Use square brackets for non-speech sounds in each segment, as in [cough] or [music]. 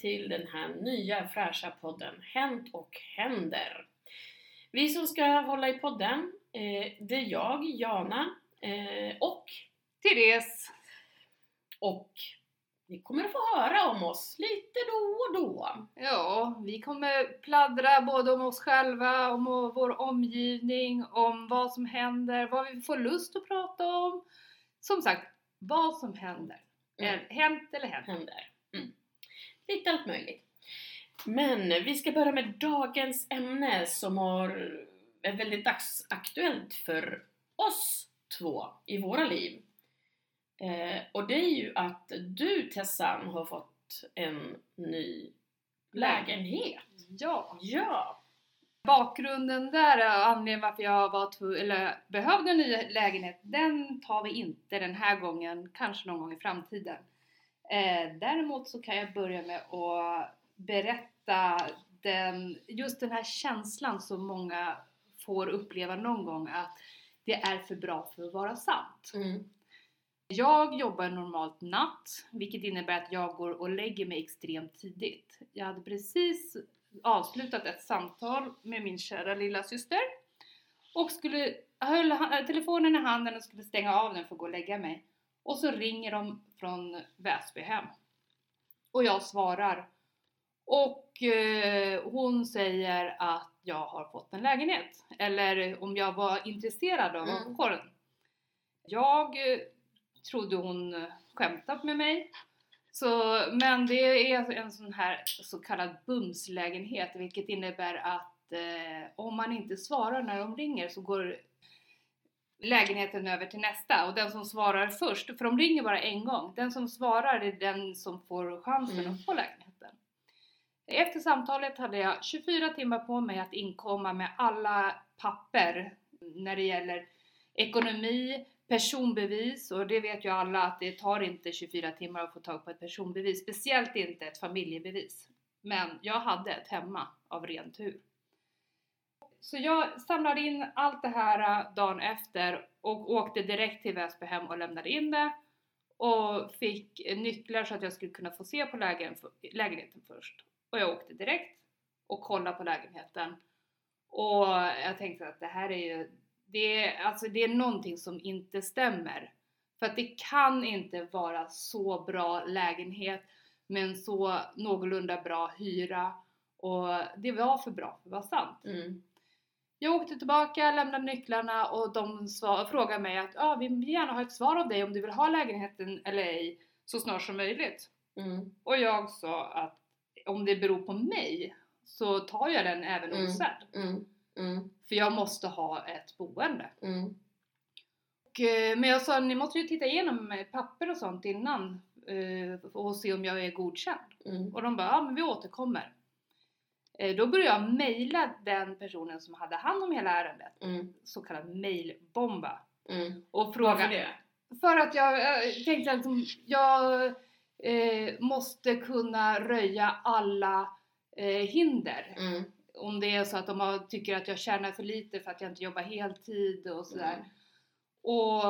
till den här nya fräscha podden Hänt och händer. Vi som ska hålla i podden, eh, det är jag, Jana, eh, och Therese! och ni kommer att få höra om oss lite då och då. Ja, vi kommer pladdra både om oss själva, om vår omgivning, om vad som händer, vad vi får lust att prata om. Som sagt, vad som händer. Mm. Eh, Hänt eller hänt. händer. Mm. Lite allt möjligt. Men vi ska börja med dagens ämne som har, är väldigt dagsaktuellt för oss två i våra liv. Eh, och det är ju att du Tessan har fått en ny lägenhet. Ja. Ja! Bakgrunden där, och anledningen varför jag var eller behövde en ny lägenhet, den tar vi inte den här gången, kanske någon gång i framtiden. Eh, däremot så kan jag börja med att berätta den, just den här känslan som många får uppleva någon gång att det är för bra för att vara sant. Mm. Jag jobbar normalt natt, vilket innebär att jag går och lägger mig extremt tidigt. Jag hade precis avslutat ett samtal med min kära lilla syster och skulle, höll telefonen i handen och skulle stänga av den för att gå och lägga mig. Och så ringer de från Väsbyhem. Och jag svarar. Och eh, hon säger att jag har fått en lägenhet. Eller om jag var intresserad av att Mm. Jag eh, trodde hon skämtat med mig. Så, men det är en sån här så kallad bumslägenhet vilket innebär att eh, om man inte svarar när de ringer så går lägenheten över till nästa och den som svarar först, för de ringer bara en gång, den som svarar är den som får chansen Mm. att få lägenheten. Efter samtalet hade jag 24 timmar på mig att inkomma med alla papper när det gäller ekonomi, personbevis och det vet ju alla att det tar inte 24 timmar att få tag på ett personbevis, speciellt inte ett familjebevis. Men jag hade ett hemma av ren tur. Så jag samlade in allt det här äh, dagen efter och åkte direkt till Väsbyhem och lämnade in det och fick nycklar så att jag skulle kunna få se på lägen- lägenheten först. Och jag åkte direkt och kollade på lägenheten och jag tänkte att det här är ju, det är, alltså det är någonting som inte stämmer. För att det kan inte vara så bra lägenhet med en så någorlunda bra hyra och det var för bra för att vara sant. Mm. Jag åkte tillbaka, lämnade nycklarna och de svar, frågade mig att ah, vi vill gärna ha ett svar av dig om du vill ha lägenheten eller ej så snart som möjligt. Mm. Och jag sa att om det beror på mig så tar jag den även Mm. osedd. Mm. Mm. För jag måste ha ett boende. Mm. Och, eh, men jag sa ni måste ju titta igenom papper och sånt innan eh, och se om jag är godkänd. Mm. Och de bara, ja men vi återkommer. Eh, Då började jag mejla den personen som hade hand om hela ärendet, Mm. så kallad mejlbomba. Mm. Och fråga, Varför det? För att jag eh, tänkte att som- jag eh, måste kunna röja alla eh, hinder. Mm. Om det är så att de har, tycker att jag tjänar för lite för att jag inte jobbar heltid och sådär. Mm. Och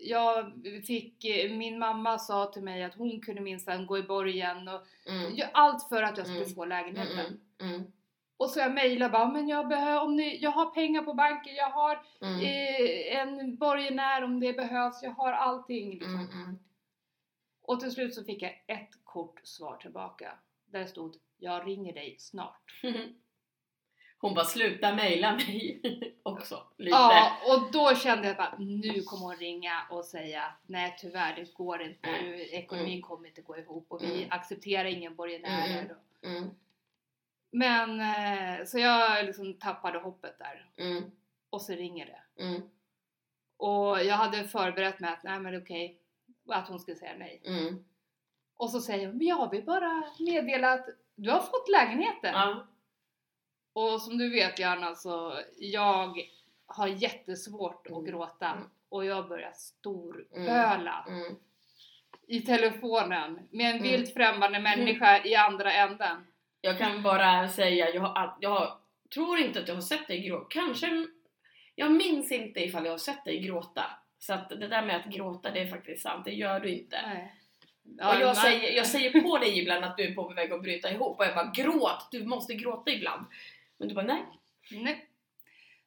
jag fick, eh, min mamma sa till mig att hon kunde minsann gå i borgen och Mm. Allt för att jag skulle Mm. få lägenheten. Mm. Mm. Och så jag mejlade bara, men jag, behöver, om ni, jag har pengar på banken, jag har Mm. eh, en borgenär om det behövs, jag har allting. Liksom. Mm. Mm. Och till slut så fick jag ett kort svar tillbaka. Där stod, jag ringer dig snart. [laughs] Hon bara sluta mejla mig [laughs] också lite. Ja, och då kände jag bara, nu kommer hon ringa och säga nej tyvärr, det går inte, Nej. ekonomin kommer inte gå ihop och vi Mm. accepterar ingen borgenärer. Mm. Mm. Men, eh, så jag liksom tappade hoppet där. Mm. Och så ringer det. Mm. Och jag hade förberett mig att, nej men okej, att hon skulle säga nej. Mm. Och så säger hon, jag vill bara meddela att du har fått lägenheten. Ja. Och som du vet Johanna så jag har jättesvårt att Mm. gråta Mm. och jag börjar storböla Mm. i telefonen med en vilt främmande människa i andra änden. Jag kan bara säga, jag, har, jag tror inte att jag har sett dig gråta. Kanske, jag minns inte ifall jag har sett dig gråta. Så att det där med att gråta, det är faktiskt sant. Det gör du inte. Nej. Ja, och jag, man- säger, jag säger på dig ibland att du är på väg att bryta ihop och jag bara gråt, du måste gråta ibland. Men du bara nej. Nej.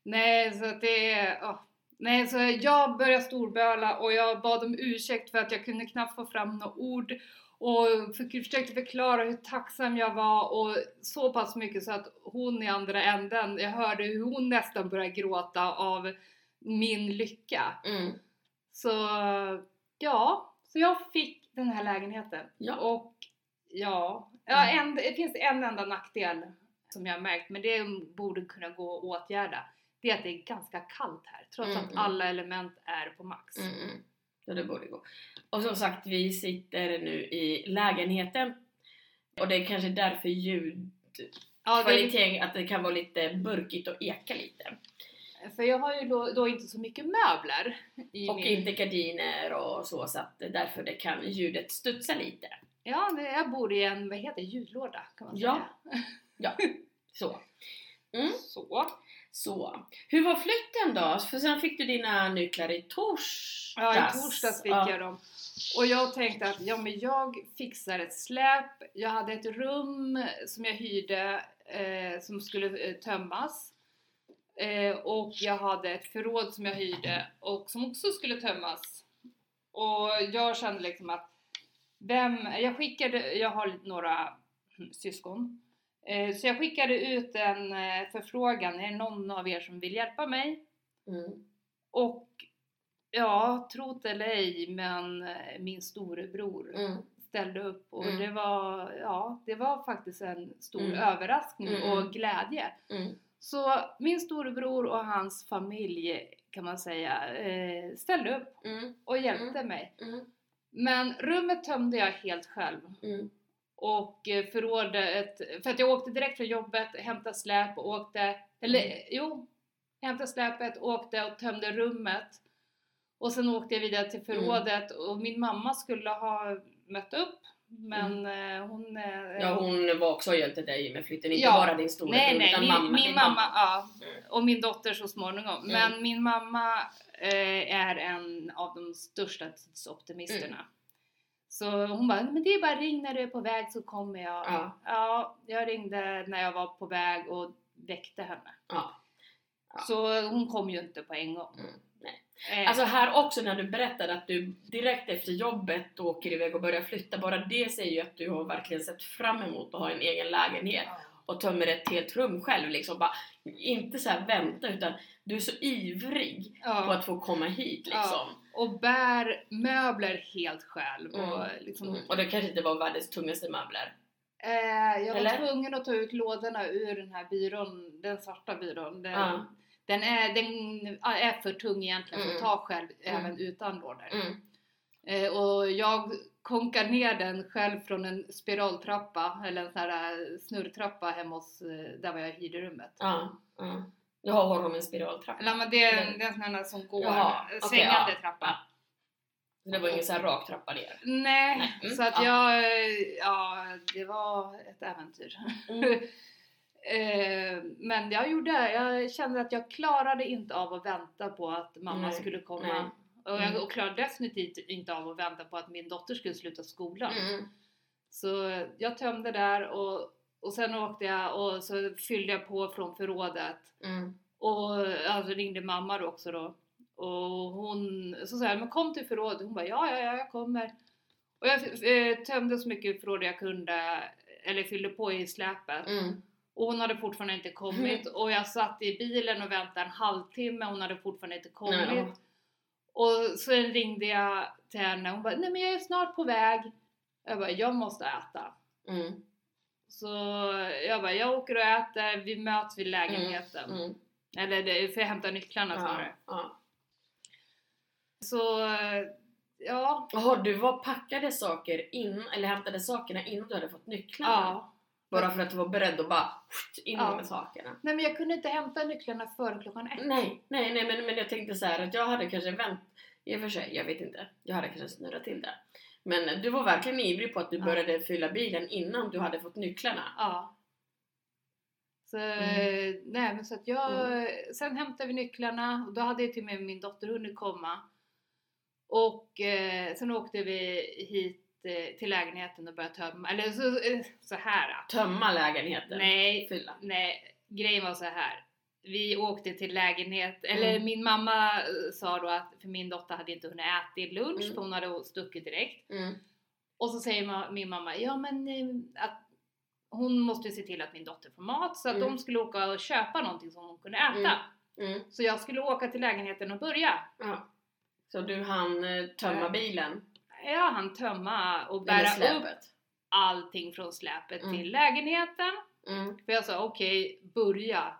Nej, så att det ja. Nej, så jag började storböla och jag bad om ursäkt för att jag kunde knappt få fram några ord och för, försökte förklara hur tacksam jag var och så pass mycket så att hon i andra änden, jag hörde hur hon nästan började gråta av min lycka. Mm. Så ja, så jag fick den här lägenheten. Ja. Och ja, ja Mm. en, det finns en enda nackdel som jag har märkt, men det borde kunna gå att åtgärda. Det är att det är ganska kallt här, trots Mm, att mm. alla element är på max. Mm, mm. Ja, det borde gå. Och som sagt, vi sitter nu i lägenheten och det är kanske därför ljudkvaliteten, Ja, att det kan vara lite burkigt och eka lite. för jag har ju då, då inte så mycket möbler Och min... inte gardiner och så, så att därför det kan ljudet studsa lite. Ja, jag bor i en, vad heter ljudlåda kan man säga. Ja, [laughs] så. Så. Så, hur var flytten då? För sen fick du dina nycklar i torsdags. Ja, i torsdags fick Ja. jag dem. Och jag tänkte att ja, men jag fixar ett släp. Jag hade ett rum som jag hyrde eh, som skulle eh, tömmas. Eh, och jag hade ett förråd som jag hyrde och som också skulle tömmas. Och jag kände liksom att vem, jag skickade, jag har några syskon. Eh, så jag skickade ut en eh, förfrågan, är det någon av er som vill hjälpa mig? Mm. Och ja, tro det eller ej, men eh, min storebror Mm. ställde upp och Mm. det var, ja, det var faktiskt en stor Mm. överraskning Mm, och mm. glädje. Så min storebror och hans familj kan man säga ställde upp och hjälpte mig. Men rummet tömde jag helt själv. Och eh, förrådet, för att jag åkte direkt från jobbet, hämtade släp och åkte, eller Mm. jo, hämtade släpet, åkte och tömde rummet och sen åkte jag vidare till förrådet och min mamma skulle ha mött upp men eh, hon... eh, Mm. Ja, hon var också och hjälpte dig med flytten, inte Ja. bara din storebror utan min mamma, min din mamma, ja, Mm. och min dotter så småningom. Mm. Men min mamma eh, är en av de största tidsoptimisterna. Så hon bara, men det är bara ring när du är på väg så kommer jag. Ja. Ja, jag ringde när jag var på väg och väckte henne. Ja. Ja. Så hon kom ju inte på en gång. Mm, nej. Eh, Alltså här också när du berättade att du direkt efter jobbet åker iväg och börjar flytta, bara det säger ju att du har verkligen sett fram emot att ha en egen lägenhet och tömmer ett helt rum själv liksom. Bara, inte så här vänta utan du är så ivrig på att få komma hit liksom. Och bär möbler helt själv. Och, Mm. liksom, Mm. Och det kanske inte var världens tungaste möbler. Eh, jag var Eller? tvungen att ta ut lådorna ur den här byrån, den svarta byrån. Den, Ja. den, är, den är för tung egentligen för att Mm. ta själv Mm. även utan lådor. Mm. Eh, och jag konkar ner den själv från en spiraltrappa, eller en sån här snurrtrappa hemma hos, eh, där var jag hyrde rummet. Ja. Ja. Jag har honom en spiraltrappa. Eller men det är Eller- en, det är en sån här som går, Jaha, okej, svängande ja. trappa. Så det var ingen så här rak trappa ner. Nej, Nej, mm, så att ja. jag, ja det var ett äventyr. Mm. [laughs] Eh, men jag gjorde, jag kände att jag klarade inte av att vänta på att mamma Nej, skulle komma. nej. Och jag Mm. och klarade definitivt inte av att vänta på att min dotter skulle sluta skolan. Mm. Så jag tömde där och, och sen åkte jag och så fyllde jag på från förrådet. Mm. Och alltså ringde mamma då också då. Och hon så sa jag, men kom till förrådet. Hon bara, ja, ja, ja, jag kommer. Och jag eh, tömde så mycket förråd jag kunde, eller fyllde på i släpet. Mm. Och hon hade fortfarande inte kommit. [laughs] Och jag satt i bilen och väntade en halvtimme och hon hade fortfarande inte kommit. Nej. Och sen ringde jag till henne hon bara, nej men jag är snart på väg. Jag bara, jag måste äta. Mm. Så jag bara, jag åker och äter, vi möts vid lägenheten. Mm. Eller det, för jag hämtar nycklarna Ja. snarare. Ja. Så ja, Jaha, du var packade saker in, eller hämtade sakerna innan du hade fått nycklarna? ja. Bara för att du var beredd att bara in Ja. med sakerna? Nej men jag kunde inte hämta nycklarna före klockan ett. Nej, nej, nej men, men jag tänkte så här att jag hade kanske vänt... I och för sig, jag vet inte. Jag hade kanske snurrat till det. Men du var verkligen ivrig på att du Ja. började fylla bilen innan du hade fått nycklarna. Ja. Så, Mm. nej men så att jag, sen hämtade vi nycklarna och då hade jag till och med min dotter hunnit komma. Och eh, sen åkte vi hit eh, till lägenheten och började tömma, eller så, eh, så här. Tömma lägenheten. Nej, Fylla. nej, grejen var så här. Vi åkte till lägenhet, eller Mm. min mamma eh, sa då att för min dotter hade inte hunnit äta lunch Mm. för hon hade stuckit direkt. Mm. Och så säger min mamma, ja men eh, att hon måste se till att min dotter får mat så att Mm. de skulle åka och köpa någonting som hon kunde äta. Mm. Mm. Så jag skulle åka till lägenheten och börja. Ja. Så du hann eh, tömma Ja. bilen? Jag hann tömma och bära upp allting från släpet till lägenheten. För jag sa okej, börja.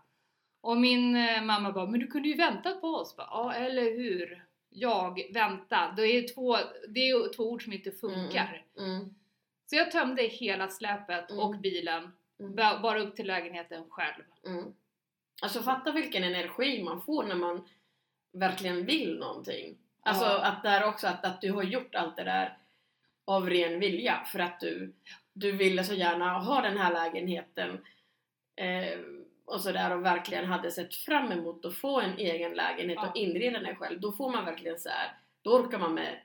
Och min eh, mamma bara, men du kunde ju väntat på oss. Bara, Ja, eller hur? Jag, vänta. Det är, två, det är två ord som inte funkar. Mm. Så jag tömde hela släpet Mm. och bilen, Mm. ba- bara upp till lägenheten själv. Mm. Alltså fatta vilken energi man får när man verkligen vill någonting. Alltså Ja. att där också att, att du har gjort allt det där av ren vilja för att du, du ville så gärna ha den här lägenheten eh, och sådär och verkligen hade sett fram emot att få en egen lägenhet Ja. och inreda den själv. Då får man verkligen så här, då orkar man med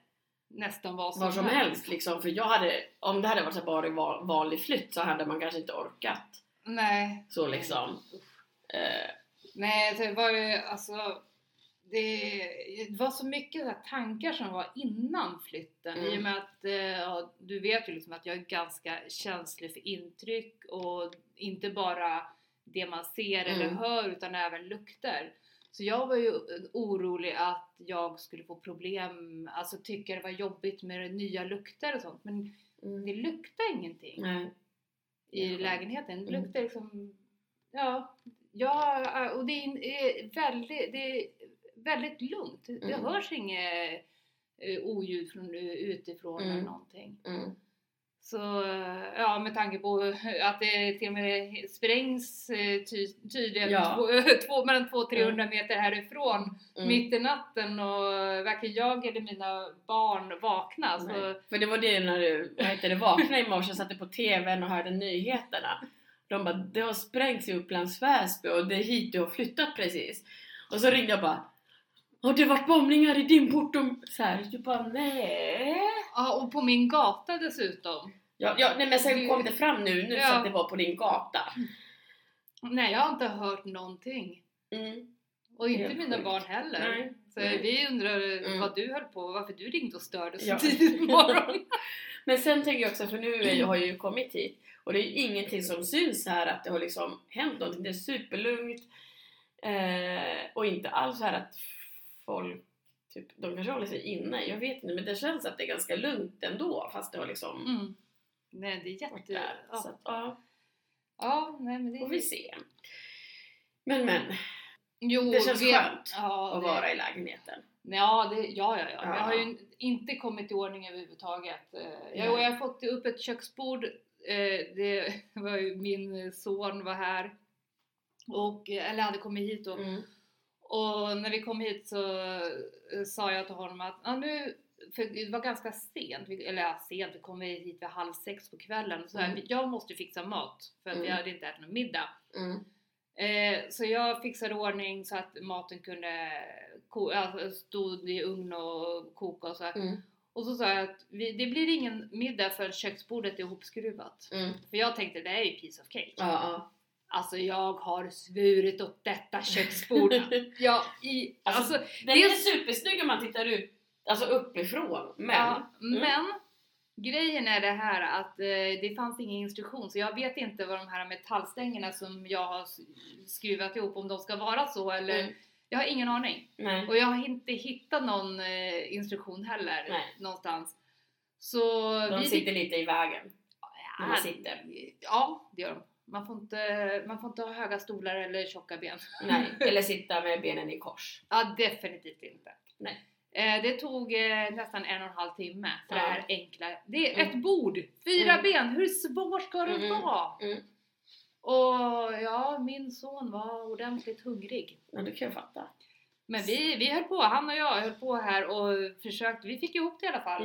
Nästan vad som, vad som helst liksom. För jag hade, om det hade varit så bara va- vanlig flytt så hade man kanske inte orkat. Nej. Så liksom. Eh, Nej, det var ju alltså det, det var så mycket så tankar som var innan flytten Mm. i och med att eh, ja, du vet ju liksom att jag är ganska känslig för intryck och inte bara det man ser eller Mm. hör utan även lukter. Så jag var ju orolig att jag skulle få problem, alltså tycka det var jobbigt med nya lukter och sånt men mm. det luktar ingenting Nej. i Ja. lägenheten. Det Mm. luktar liksom, ja, ja och det är väldigt, det är väldigt lugnt. Det Mm. hörs inget eh, oljud från utifrån eller Mm. någonting. Mm. Så ja, med tanke på att det till och med sprängs eh, ty, tydligen Ja. två, [laughs] två, mellan 200-300 meter härifrån Mm. mitt i natten och varken jag eller mina barn vaknar. Så, Nej. För det var det när du vad heter det, vaknade i morse och satte på TVn och hörde nyheterna. De bara, det har sprängts i Upplands Väsby och det är hit du har flyttat precis. Och så ringde jag bara, har det varit bombningar i din port? Så här, du bara, nej. Ja, och på min gata dessutom. Ja, ja, nej men sen kom det fram nu, nu så Ja. att det var på din gata. Nej, jag har inte hört någonting. Mm. Och inte mina sjukt. barn heller. Nej. Så Nej. vi undrar Mm. vad du höll på varför du ringde och störde så Ja. tidigt på morgonen. [laughs] Men sen tänker jag också, för nu jag, har jag ju kommit hit och det är ju ingenting som syns här att det har liksom hänt någonting. Det är superlugnt eh, och inte alls här att folk typ, de kanske håller sig inne, jag vet inte men det känns att det är ganska lugnt ändå fast det har liksom Mm. Nej, det är jätte... där. Så Ja, att, ja, ja nej men det... får vi se. Men men, Jo, det känns vet- skönt ja, att det- vara i lägenheten. Ja, det, ja, ja, ja. Ja. Jag har ju inte kommit i ordning överhuvudtaget. Eh. Jag, och jag har fått upp ett köksbord. Eh, Det [laughs] var ju min son var här. Och, eller hade kommit hit då. Mm. Och när vi kom hit så eh, sa jag till honom att ja, nu, för det var ganska sent, eller ja, sent, vi kom hit vid halv sex på kvällen. Så Mm. jag måste fixa mat för att vi Mm. hade inte ätit någon middag. Mm. Eh, så jag fixade ordning så att maten kunde alltså, stod i ugn och koka och så. Mm. Och så sa jag att vi, det blir ingen middag förrän köksbordet är ihopskruvat. Mm. För jag tänkte det är ju piece of cake. Ja, ja. Alltså jag har svurit åt detta köksbord. [laughs] ja, i, Alltså, alltså, Den det- är supersnygg om man tittar ut, alltså uppifrån. Men, Ja, Mm. men grejen är det här att eh, det fanns ingen instruktion så jag vet inte vad de här metallstängerna som jag har skruvat ihop om de ska vara så eller Mm. jag har ingen aning. nej. Och jag har inte hittat någon eh, instruktion heller Nej. någonstans. Så De vi sitter lite i vägen. när man Ja, sitter. Ja, det gör de. Man får, inte, man får inte ha höga stolar eller tjocka ben. Nej, [laughs] eller sitta med benen i kors. Ja, definitivt inte. Nej. Eh, det tog eh, nästan en och en halv timme för Ja. det här enkla. Det är Mm. ett bord, fyra Mm. ben, hur svårt ska det Mm. vara? Mm. Och ja, min son var ordentligt hungrig. Ja, det kan jag fatta. Men vi, vi höll på, han och jag höll på här och försökte, vi fick ihop det i alla fall.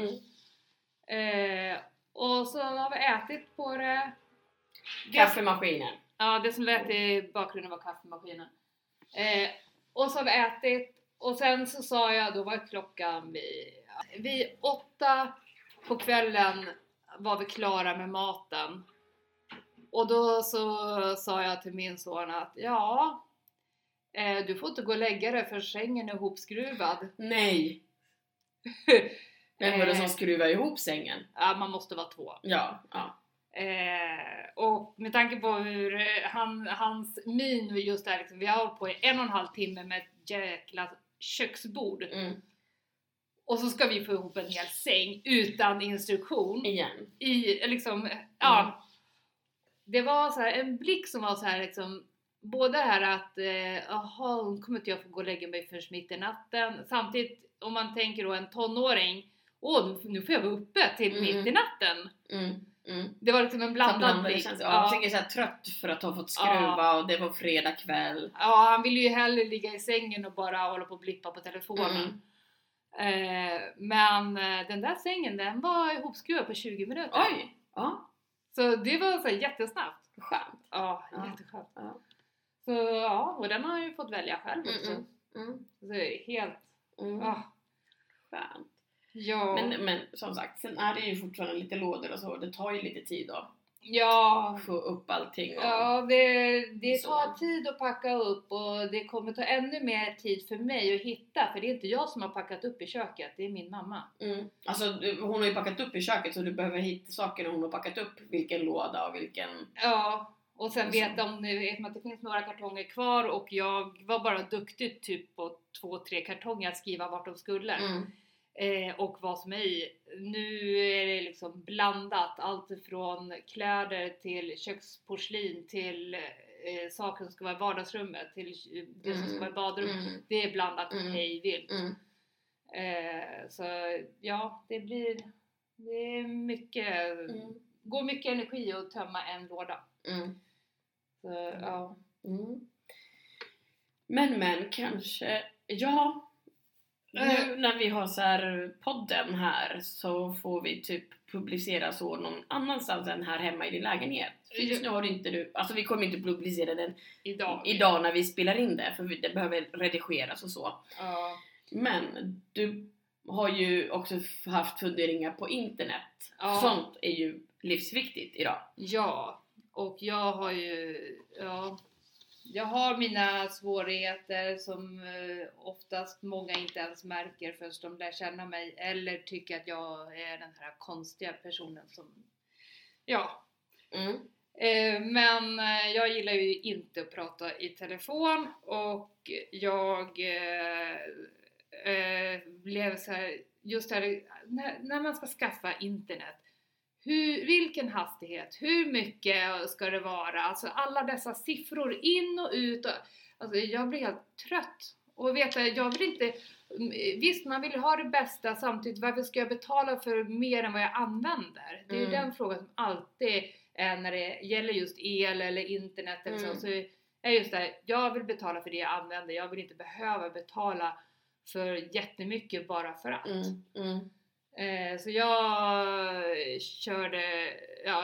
Mm. Eh, och så har vi ätit på det. Kaffemaskinen. Ja, det som lät i bakgrunden var kaffemaskinen. Eh, och så har vi ätit och sen så sa jag, då var klockan vid, vid åtta på kvällen var vi klara med maten. Och då så sa jag till min son att ja, eh, du får inte gå och lägga dig för sängen är ihopskruvad. Nej! [laughs] Vem var det som Eh. skruvade ihop sängen? Ja, man måste vara två. Ja, ja. Eh, och med tanke på hur eh, han, hans min just där liksom, vi har hållit på i en och en halv timme med ett jäkla köksbord Mm. och så ska vi få ihop en hel säng utan instruktion Igen. i liksom, ja. Mm. Det var så här, en blick som var så här liksom, både det här att, eh, jaha, kommer inte jag få gå och lägga mig förrän mitt i natten. Samtidigt om man tänker då en tonåring, åh nu- nu får jag vara uppe till Mm. mitt i natten. Mm. Mm. Det var liksom en blandad blick. Ja, jag tänker såhär trött för att ha fått skruva och det var fredag kväll. Ja, han ville ju hellre ligga i sängen och bara hålla på och blippa på telefonen. Mm. Eh, men eh, den där sängen den var ihopskruvad på 20 minuter. Oj! Ja, Så det var så jättesnabbt. skönt. Ja, Ja. jätteskönt. Ja. Så ja, och den har jag ju fått välja själv också. mm. Mm. Så det är helt... Mm. Ah, Skönt. Ja. Men, men som sagt, sen är det ju fortfarande lite lådor och så. Det tar ju lite tid att ja. få upp allting. Och, Ja, det, det Så. tar tid att packa upp och det kommer ta ännu mer tid för mig att hitta för det är inte jag som har packat upp i köket, det är min mamma. Mm. Alltså, hon har ju packat upp i köket så du behöver hitta saker när hon har packat upp vilken låda och vilken... Ja, och sen vet de man att det finns några kartonger kvar och jag var bara duktig typ på två, tre kartonger att skriva vart de skulle Mm. Eh, och vad som är i. Nu är det liksom blandat, allt ifrån kläder till köksporslin till eh, saker som ska vara i vardagsrummet till det som ska vara i badrummet. Mm. Det är blandat Mm. hej vilt. Mm. Eh, så ja, det blir det är mycket, Mm. går mycket energi att tömma en låda. Mm. Så, ja. Mm. Men men kanske, ja. Eh. Nu när vi har så här podden här så får vi typ publicera så någon annanstans än här hemma i din lägenhet. Just nu har du inte du, alltså vi kommer inte publicera den Idag. idag när vi spelar in det för det behöver redigeras och så. Ja. Men du har ju också haft funderingar på internet. Ja. Sånt är ju livsviktigt idag. ja, och jag har ju, ja, jag har mina svårigheter som eh, oftast många inte ens märker förrän de lär känna mig eller tycker att jag är den här konstiga personen som, ja. Mm. Eh, men eh, jag gillar ju inte att prata i telefon och jag blev så här, just det här, när, när man ska skaffa internet, hur, vilken hastighet, hur mycket ska det vara? Alltså alla dessa siffror in och ut. Och, alltså jag blir helt trött. Och vet jag vill inte, visst man vill ha det bästa samtidigt, varför ska jag betala för mer än vad jag använder? Det är ju Mm. den frågan som alltid är när det gäller just el eller internet eller Mm. så. så är just det, jag vill betala för det jag använder, jag vill inte behöva betala för jättemycket bara för att. Mm. Eh, så jag körde, ja,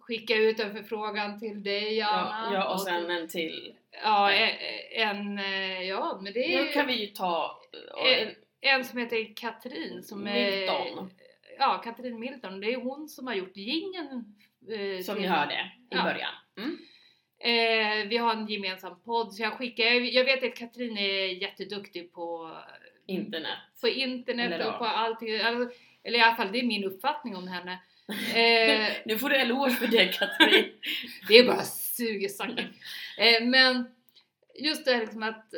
skickade ut en förfrågan till dig Anna. Ja, ja, och sen en till. Ja, en, en eh, ja men det är Nu kan vi ju ta eh, Eh, en som heter Katrin som Milton. är... Ja, Katrin Milton. Det är hon som har gjort jingeln. Eh, som ni hörde i Ja. början. Mm. Eh, vi har en gemensam podd så jag skickar, jag vet att Katrin är jätteduktig på, Internet. på internet Eller och på allting. Alltså, eller i alla fall det är min uppfattning om henne. [laughs] Eh, Nu får du eloge för det Katrin. [laughs] Det är bara suger saker. Eh, men just det här liksom att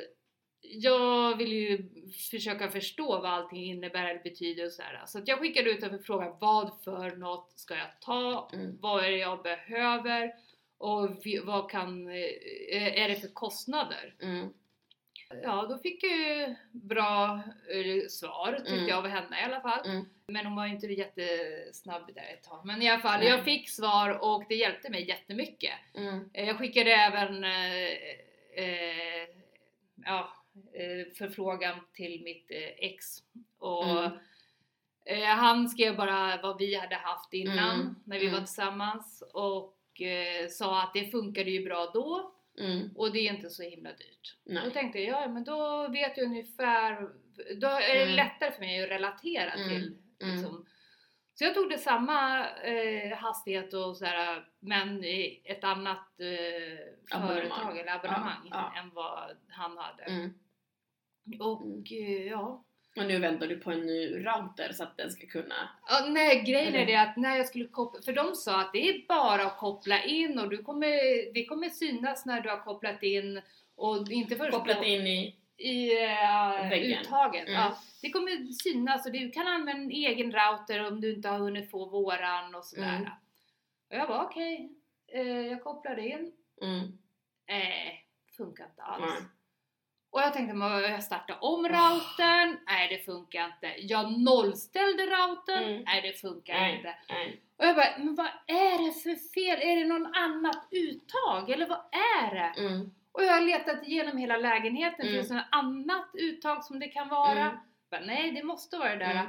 jag vill ju försöka förstå vad allting innebär eller betyder och sådär. Så att jag skickade ut en förfrågan. Vad för något ska jag ta? Mm. Vad är det jag behöver? Och vad kan, eh, är det för kostnader? Mm. Ja, då fick jag ju bra eh, svar tyckte Mm. jag av henne i alla fall. Mm. Men hon var ju inte jättesnabb där ett tag. Men i alla fall, Nej. jag fick svar och det hjälpte mig jättemycket. Mm. Eh, Jag skickade även eh, eh, ja, eh, förfrågan till mitt ex. Och Mm. han skrev bara vad vi hade haft innan Mm. när vi var Mm. tillsammans och sa att det funkade ju bra då Mm. och det är inte så himla dyrt. Nej. Då tänkte jag, ja men då vet jag ungefär, då är det Mm. lättare för mig att relatera Mm. till Mm. liksom. Så jag tog det samma eh, hastighet och sådär, men i ett annat eh, företag eller abonnemang Ja, än vad han hade. Mm. Och eh, ja. Och nu väntar du på en ny router så att den ska kunna... ja. Nej, grejen är det att när jag skulle koppla, för de sa att det är bara att koppla in och du kommer, det kommer synas när du har kopplat in och inte först Kopplat in i... i uh, Väggen. uttaget. Mm. Ja, det kommer synas och du kan använda en egen router om du inte har hunnit få våran och sådär. Mm. Och jag bara okej, eh, jag kopplade in. Mm. Nej, funkar inte alls. Nej. Och jag tänkte, jag startar om routern. Nej, det funkar inte. Jag nollställde routern. Mm. Nej, det funkar Nej. inte. Nej. Och jag bara, men vad är det för fel? Är det någon annat uttag? Eller vad är det? Mm. Och jag har letat igenom hela lägenheten, Mm. finns det något annat uttag som det kan vara? Mm. Bara, nej, det måste vara det där. Mm.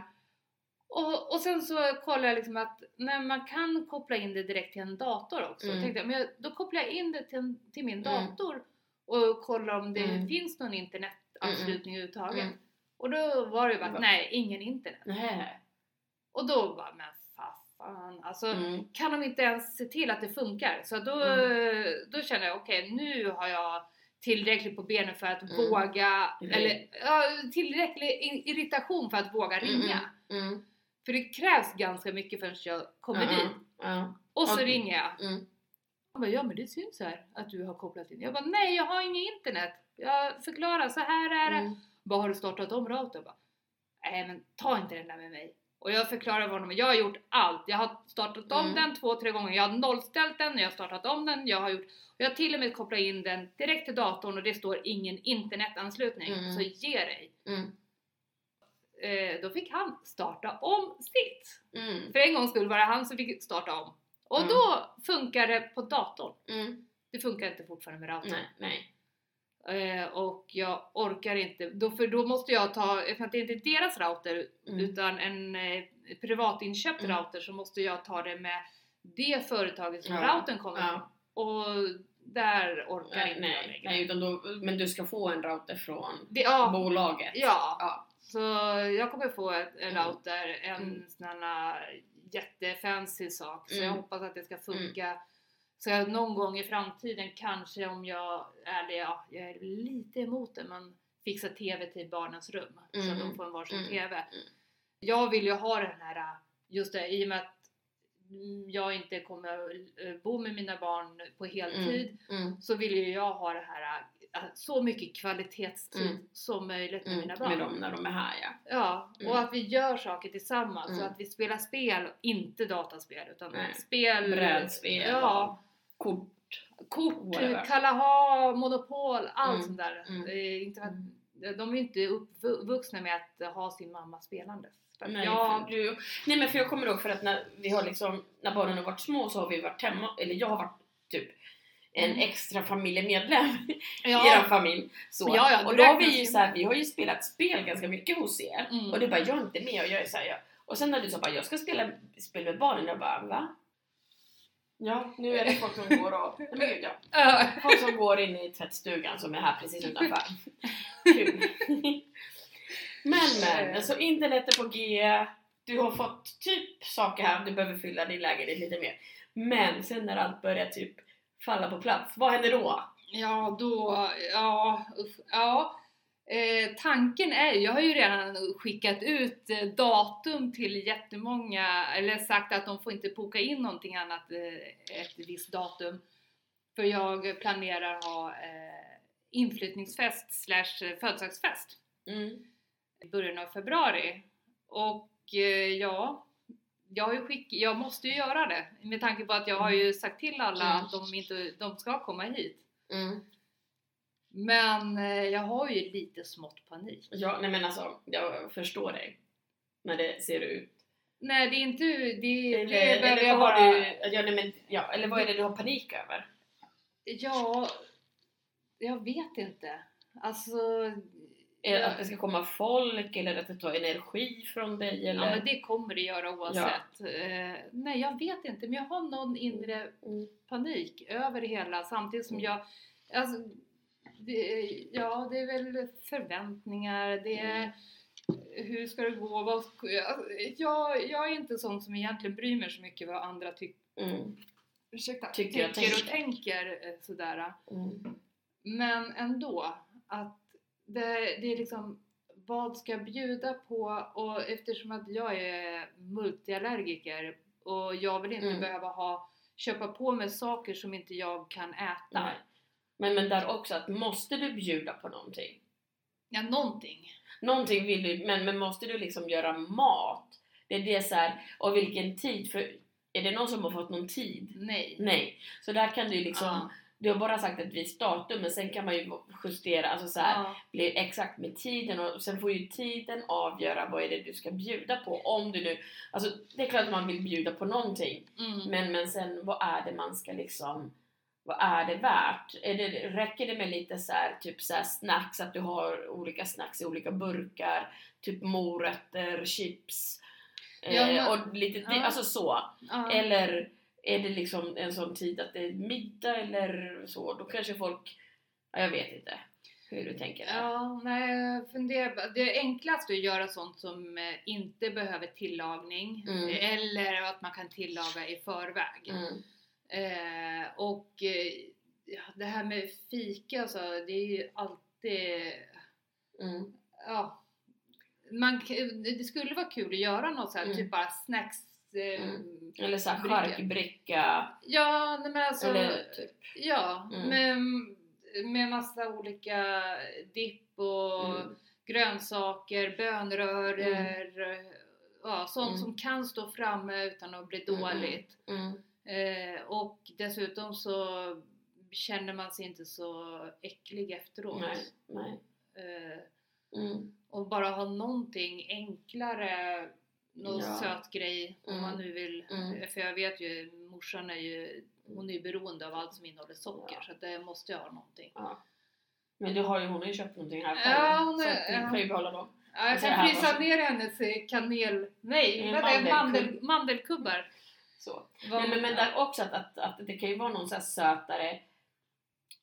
Och, och sen så kollade jag liksom att nej, man kan koppla in det direkt till en dator också. Mm. Tänkte jag, men jag, då kopplar jag in det till, till min Mm. dator och kollar om det Mm. finns någon internetanslutning överhuvudtaget. Mm. Och då var det ju bara, nej, ingen internet. Nej. Och då bara, men fa- fan. Alltså, Mm. kan de inte ens se till att det funkar? Så då, Mm. då känner jag, okej nu har jag tillräckligt på benen för att Mm. våga, Mm. eller ja, tillräcklig irritation för att våga ringa. Mm. För det krävs ganska mycket förrän jag kommer dit. Och så ringer jag. Han bara, ja men det syns här att du har kopplat in. Jag bara, nej jag har inget internet. Jag förklarar, så här är det. Mm. Bara, har du startat om routern? Nej men ta inte den där med mig. Och jag förklarar för honom, jag har gjort allt. Jag har startat om Mm. den två, tre gånger. Jag har nollställt den, jag har startat om den, jag har gjort... Jag har till och med kopplat in den direkt till datorn och det står ingen internetanslutning. Mm. Så ge dig. Mm. Eh, då fick han starta om sitt. Mm. För en gångs skull var det han som fick starta om. Och Mm. då funkar det på datorn. Mm. Det funkar inte fortfarande med routern. Nej. Nej. Eh, och jag orkar inte, då, för då måste jag ta, eftersom att det inte är deras router Mm. utan en eh, privatinköpt Mm. router så måste jag ta det med det företaget som Ja, routern kommer ja. Och där orkar Nej, inte jag nej, längre. nej, utan då, men du ska få en router från Det, ja, bolaget? ja, Ja. så jag kommer få en Mm. router, en Mm. sån här jättefancy sak. Så jag Mm. hoppas att det ska funka. Så jag någon gång i framtiden kanske om jag, eller ja, jag är lite emot det, men fixa TV till barnens rum. Så att de Mm. får en varsin Mm. TV. Mm. Jag vill ju ha den här, just det, i och med att mm, jag inte kommer eh, bo med mina barn på heltid Mm. så vill ju jag ha det här så mycket kvalitetstid Mm. som möjligt med Mm. mina barn. Med dem när de är här ja. Ja, och Mm. att vi gör saker tillsammans så Mm. att vi spelar spel, inte dataspel utan Nej. spel, Brädspel ja, Kort. kort. Kalaha, Monopol, allt Mm. sånt där. Mm. Inte att, de är inte uppvuxna med att ha sin mamma att Nej, jag, du, nej men för jag kommer ihåg för att när vi har liksom, när barnen har varit små så har vi varit hemma, eller jag har varit typ en Mm. extra familjemedlem [laughs] i er ja, familj. Så. Ja, ja, och du då har vi ju så här, vi har ju spelat spel ganska mycket hos er. Mm. Och det är bara, jag är inte med och jag är så här, jag. Och sen när du sa bara, jag ska spela spel med barnen, jag bara, va? Ja, nu är det folk som går och, nej [laughs] men gud ja. Ja. Folk som går in i tvättstugan som är här precis utanför. Kul. [laughs] Men men, så internet är på G. Du har fått typ saker här, du behöver fylla din lägenhet lite mer. Men sen när allt börjar typ falla på plats, vad händer då? Ja, då, ja, uff, ja. Eh, tanken är jag har ju redan skickat ut eh, datum till jättemånga, eller sagt att de får inte boka in någonting annat eh, ett visst datum. För jag planerar ha eh, inflyttningsfest slash födelsedagsfest Mm. i början av februari. Och eh, ja, jag, har ju skick, jag måste ju göra det med tanke på att jag har ju sagt till alla Mm. att de, inte, de ska komma hit. Mm. Men eh, jag har ju lite smått panik. Ja, nej men alltså, jag förstår dig. När det ser ut. Nej, det är inte... Det, Eller, det eller, jag bara... har du, ja, nej, men, ja, eller vad är det du har panik över? Ja, jag vet inte. Alltså... Det Ja. att det ska komma folk eller att det tar energi från dig? Eller? Ja, men det kommer det göra oavsett. Eh, nej, jag vet inte. Men jag har någon inre Mm. panik över det hela samtidigt som jag... Alltså, det, ja, det är väl förväntningar, det är Mm. hur ska det gå? Vad, ska- jag, jag är inte sån som egentligen bryr mig så mycket vad andra tycker Mm. ursäkta, Tycker och tycker och tänker eh, sådär. Mm. Men ändå, att det, det är liksom vad ska jag bjuda på? Och eftersom att jag är multiallergiker och jag vill inte Mm. behöva ha köpa på mig saker som inte jag kan äta. Nej. Men, men där också att måste du bjuda på någonting? Ja, någonting. Någonting vill du, men, men måste du liksom göra mat? Det är det så här, och vilken tid? För är det någon som har fått någon tid? Nej. Nej. Så där kan du liksom, Ja. Du har bara sagt ett visst datum men sen kan man ju justera, alltså så här, Ja. bli exakt med tiden och sen får ju tiden avgöra vad är det du ska bjuda på. Om du nu, alltså det är klart att man vill bjuda på någonting Mm. men, men sen vad är det man ska liksom vad är det värt? Är det, räcker det med lite så här, typ så snacks, att du har olika snacks i olika burkar? Typ morötter, chips eh, Ja, men- och lite, ja. alltså så. Eller är det liksom en sån tid att det är middag eller så? Då kanske folk, ja, jag vet inte hur du tänker där. Ja, nej, bara. Det är att göra sånt som eh, inte behöver tillagning Mm. eller att man kan tillaga i förväg. Mm. Eh, och eh, ja, det här med fika så, det är ju alltid, Mm. ja, man, det skulle vara kul att göra något så här, Mm. typ bara snacks. Eh, Mm. Eller så här Bricka. charkbricka Ja, nej, men alltså, eller typ. ja, Mm. med, med massa olika dipp och Mm. grönsaker, bönröror, ja, sånt Mm. som kan stå framme utan att bli Mm, mm. dåligt. Mm. Eh, och dessutom så känner man sig inte så äcklig efteråt. Nej, nej. Eh, Mm. och bara ha någonting enklare, någon Ja. söt grej om Mm. man nu vill. Mm. För jag vet ju, morsan är ju, hon är ju beroende av allt som innehåller socker Ja. så att det måste jag ha någonting. Ja. Men du har ju, hon har ju köpt någonting här Ja, hon så är- att du kan ju behålla dem. Ja, jag Alltså, kan frysa ner hennes kanel... Nej, mandelkubb. Mandel, mandelkubbar. Så. Men, men, men där också att, att, att det kan ju vara någon så sötare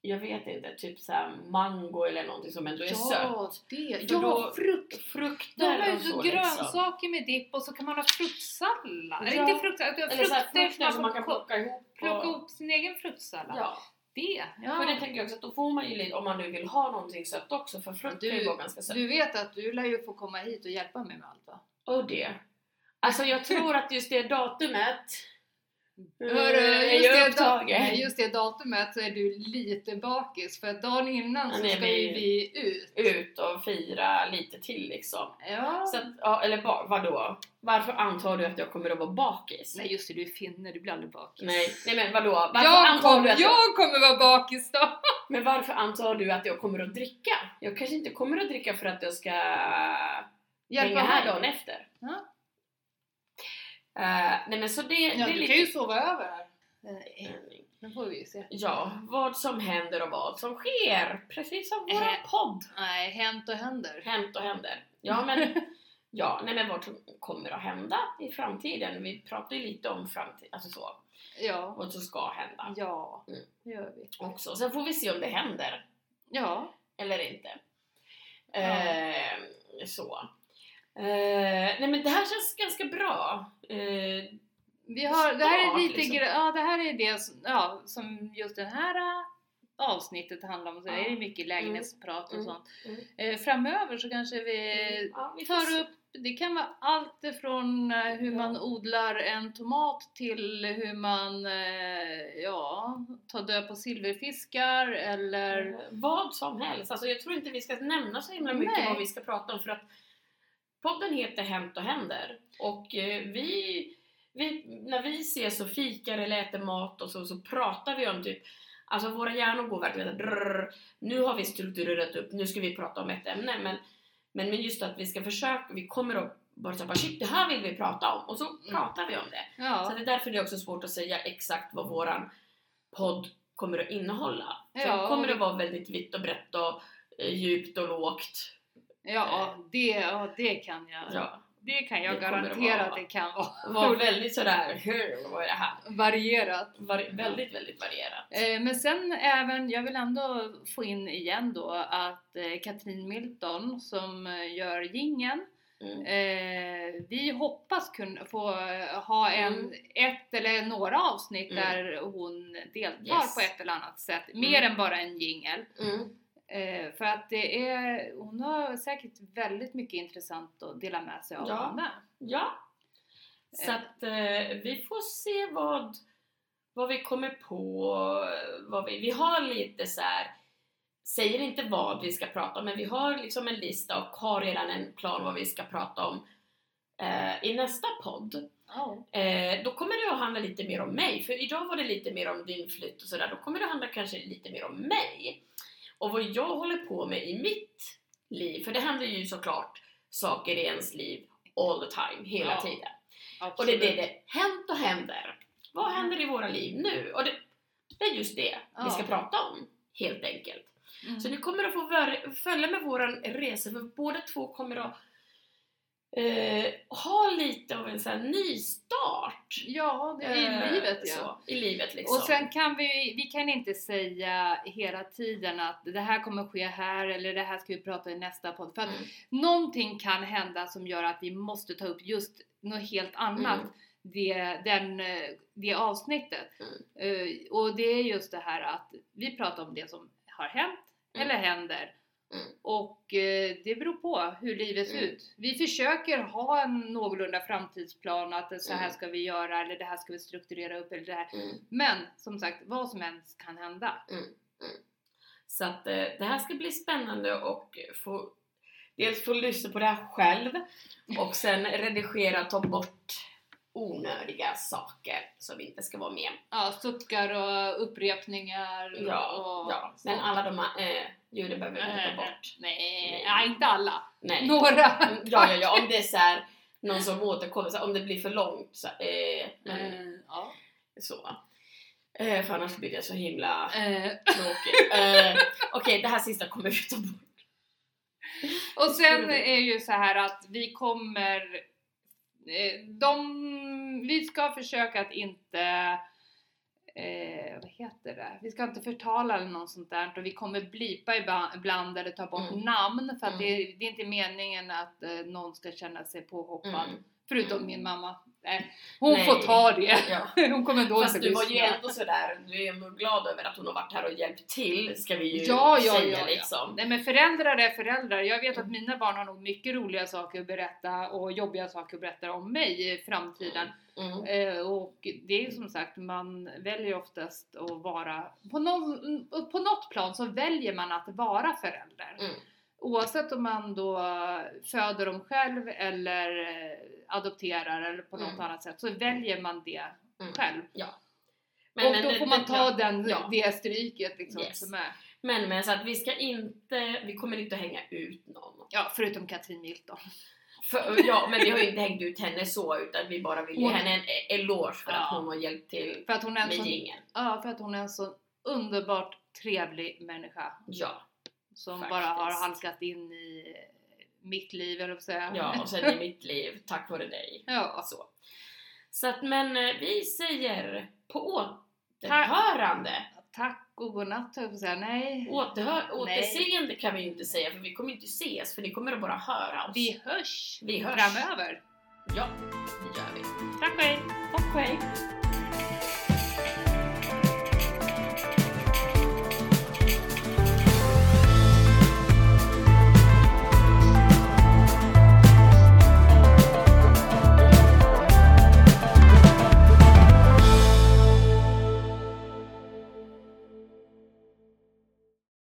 jag vet inte, typ så mango eller någonting som ändå är sött. Ja, det. För Ja, då- frukt. De Frukter har ju så liksom. grönsaker med dipp och så kan man ha fruktsallad. Eller Ja. inte fruktsallad, utan Eller frukter frukter som man kan plocka ihop. plocka och- ihop sin egen fruktsallad. Ja, Det, för ja. det tänker jag också att då får man ju lite, om man nu vill ha någonting sött också, för frukt Du- kan ju vara ganska sött. Du vet att du lär ju få komma hit och hjälpa mig med allt va? Och det. Alltså jag tror att just det datumet Hörru, är just, ju det, nej, just det datumet så är du lite bakis för att dagen innan så ska vi- ju vi ut. Ut och fira lite till liksom. Ja. Så att, eller vadå? Varför antar du att jag kommer att vara bakis? Nej just det, du är finne, du blir aldrig bakis. Nej, nej men vadå? Varför jag, antar kom, du att jag, jag kommer vara bakis då! [laughs] Men varför antar du att jag kommer att dricka? Jag kanske inte kommer att dricka för att jag ska hänga här dagen efter. Ja. Eh, nej men så det, Ja, det är du lite... kan ju sova över här. Eh, Nu får vi ju se. Ja, vad som händer och vad som sker. Precis som våran Eh. podd. Nej, hänt och händer. Hänt och händer. Ja men, [laughs] ja, nej men vad som kommer att hända i framtiden. Vi pratar ju lite om framtiden, alltså så. Ja. Vad som ska hända Ja, Mm. det gör vi. också. Sen får vi se om det händer Ja. eller inte. Ja. Eh, så. Eh, nej men det här känns ganska bra. Eh, Vi har, det här är lite liksom. ja det här är det som, ja, som just det här äh, avsnittet handlar om. Så Ja. det är mycket lägenhetsprat och Mm. sånt. Mm. Eh, framöver så kanske vi ja, vi tar upp, det kan vara allt ifrån eh, hur Ja. man odlar en tomat till hur man, eh, ja, tar död på silverfiskar eller Eh, vad som helst. Alltså jag tror inte vi ska nämna så himla mycket Nej. vad vi ska prata om för att podden heter Hänt och händer och eh, vi, vi, när vi ses och fikar eller äter mat och så, så pratar vi om typ Alltså våra hjärnor går verkligen så drrrr. Nu har vi strukturerat upp, nu ska vi prata om ett ämne men, men, men just att vi ska försöka, vi kommer att bara säga shit det här vill vi prata om och så pratar vi om det. Så ja, det är därför det är också svårt att säga exakt vad våran podd kommer att innehålla. Ja, det kommer att vara väldigt vitt och brett och eh, djupt och lågt. Ja, det, ja, det kan jag. Ja. Det kan jag Det garantera vara. att det kan vara. Vara väldigt sådär, hur, vad är det här? Varierat. Var, väldigt, väldigt varierat. Eh, Men sen även, jag vill ändå få in igen då att eh, Katrin Milton som eh, gör gingen Mm. Eh, vi hoppas kunna få ha en, Mm. ett eller några avsnitt Mm. där hon deltar Yes. på ett eller annat sätt. Mer Mm. än bara en jingel. Eh, för att det är, hon har säkert väldigt mycket intressant att dela med sig av Ja. med. Ja. Så Eh. att eh, vi får se vad, vad vi kommer på. Vad vi, vi har lite så här. säger inte vad vi ska prata om, men vi har liksom en lista och har redan en plan vad vi ska prata om eh, i nästa podd. Eh, då kommer det att handla lite mer om mig, för idag var det lite mer om din flytt och sådär. Då kommer det att handla kanske lite mer om mig och vad jag håller på med i mitt liv. För det händer ju såklart saker i ens liv all the time, hela Ja, tiden. Och Absolut. det är det det hänt och händer. Vad händer i våra liv nu? Och det, det är just det vi ska Ja. prata om, helt enkelt. Mm. Så ni kommer att få följa med våran resa, för båda två kommer att eh, ha lite av en sån här ny start. Ja, i Eh, livet ja. Så, I livet liksom. Och sen kan vi, vi kan inte säga hela tiden att det här kommer ske här eller det här ska vi prata i nästa podd. För att Mm. någonting kan hända som gör att vi måste ta upp just något helt annat. Mm. Det, den, det avsnittet. Mm. Eh, och det är just det här att vi pratar om det som har hänt Mm. eller händer. Mm. Och eh, det beror på hur livet ser Mm. ut. Vi försöker ha en någorlunda framtidsplan att så här Mm. ska vi göra eller det här ska vi strukturera upp eller det här. Mm. Men som sagt, vad som helst kan hända. Så att eh, det här ska bli spännande och få dels få lyssna på det här själv och sen redigera och ta bort onödiga saker som inte ska vara med. Ja, suckar och upprepningar Ja, och ja. men alla de här eh, ljuden behöver vi inte ta bort. Nej, Nej. nej, inte alla. Nej. Några. Mm, Ja, ja, ja, om det är så här, någon som återkommer, så här, om det blir för långt så, eh, men, Eh, ja. så. Eh, för annars blir det så himla Eh, tråkigt. [laughs] Eh, Okej, det här sista kommer vi ta bort. och sen är ju så här att vi kommer eh, de, vi ska försöka att inte eh, vad heter det? Vi ska inte förtala eller något sånt där och vi kommer blipa ibland eller ta bort Mm. namn för att Mm. det, det är inte meningen att eh, någon ska känna sig påhoppad. Mm. Förutom Mm. min mamma. Nej, hon Nej. får ta det. Ja. [laughs] Hon kommer då Fast inte du var ju ändå sådär, du är ändå glad över att hon har varit här och hjälpt till, ska vi ju Ja, ja, säga ja, ja. liksom. Nej men föräldrar är föräldrar. Jag vet att mina barn har nog mycket roliga saker att berätta och jobbiga saker att berätta om mig i framtiden. Mm. Eh, och det är som sagt, man väljer oftast att vara, på, någon, på något plan så väljer man att vara förälder. Mm. Oavsett om man då föder dem själv eller adopterar eller på något Mm. annat sätt så väljer man det Mm. själv. Ja. och men då får man ta den, Ja. det stryket liksom Yes. som är. Men, men så att vi ska inte, vi kommer inte att hänga ut någon. Ja, förutom Katrin Milton. För, ja, men vi har ju inte hängt ut henne så utan vi bara vill ge Hon- henne en e- eloge för att Ja. hon har hjälpt till För att hon är en med jingeln. ja, för att hon är en så underbart trevlig människa. Ja, Som Faktiskt. bara har halkat in i mitt liv, eller säga. ja, och sen i mitt liv, tack vare dig. [laughs] ja. Så. Så att, men eh, vi säger på återhörande. Tack och godnatt höll jag på att säga. Nej. Återhör, Nej. återseende kan vi ju inte säga för vi kommer inte ses för ni kommer att bara höra oss. Vi hörs Vi hörs. framöver. Ja, det gör vi. Tack och hej! Tack och hej.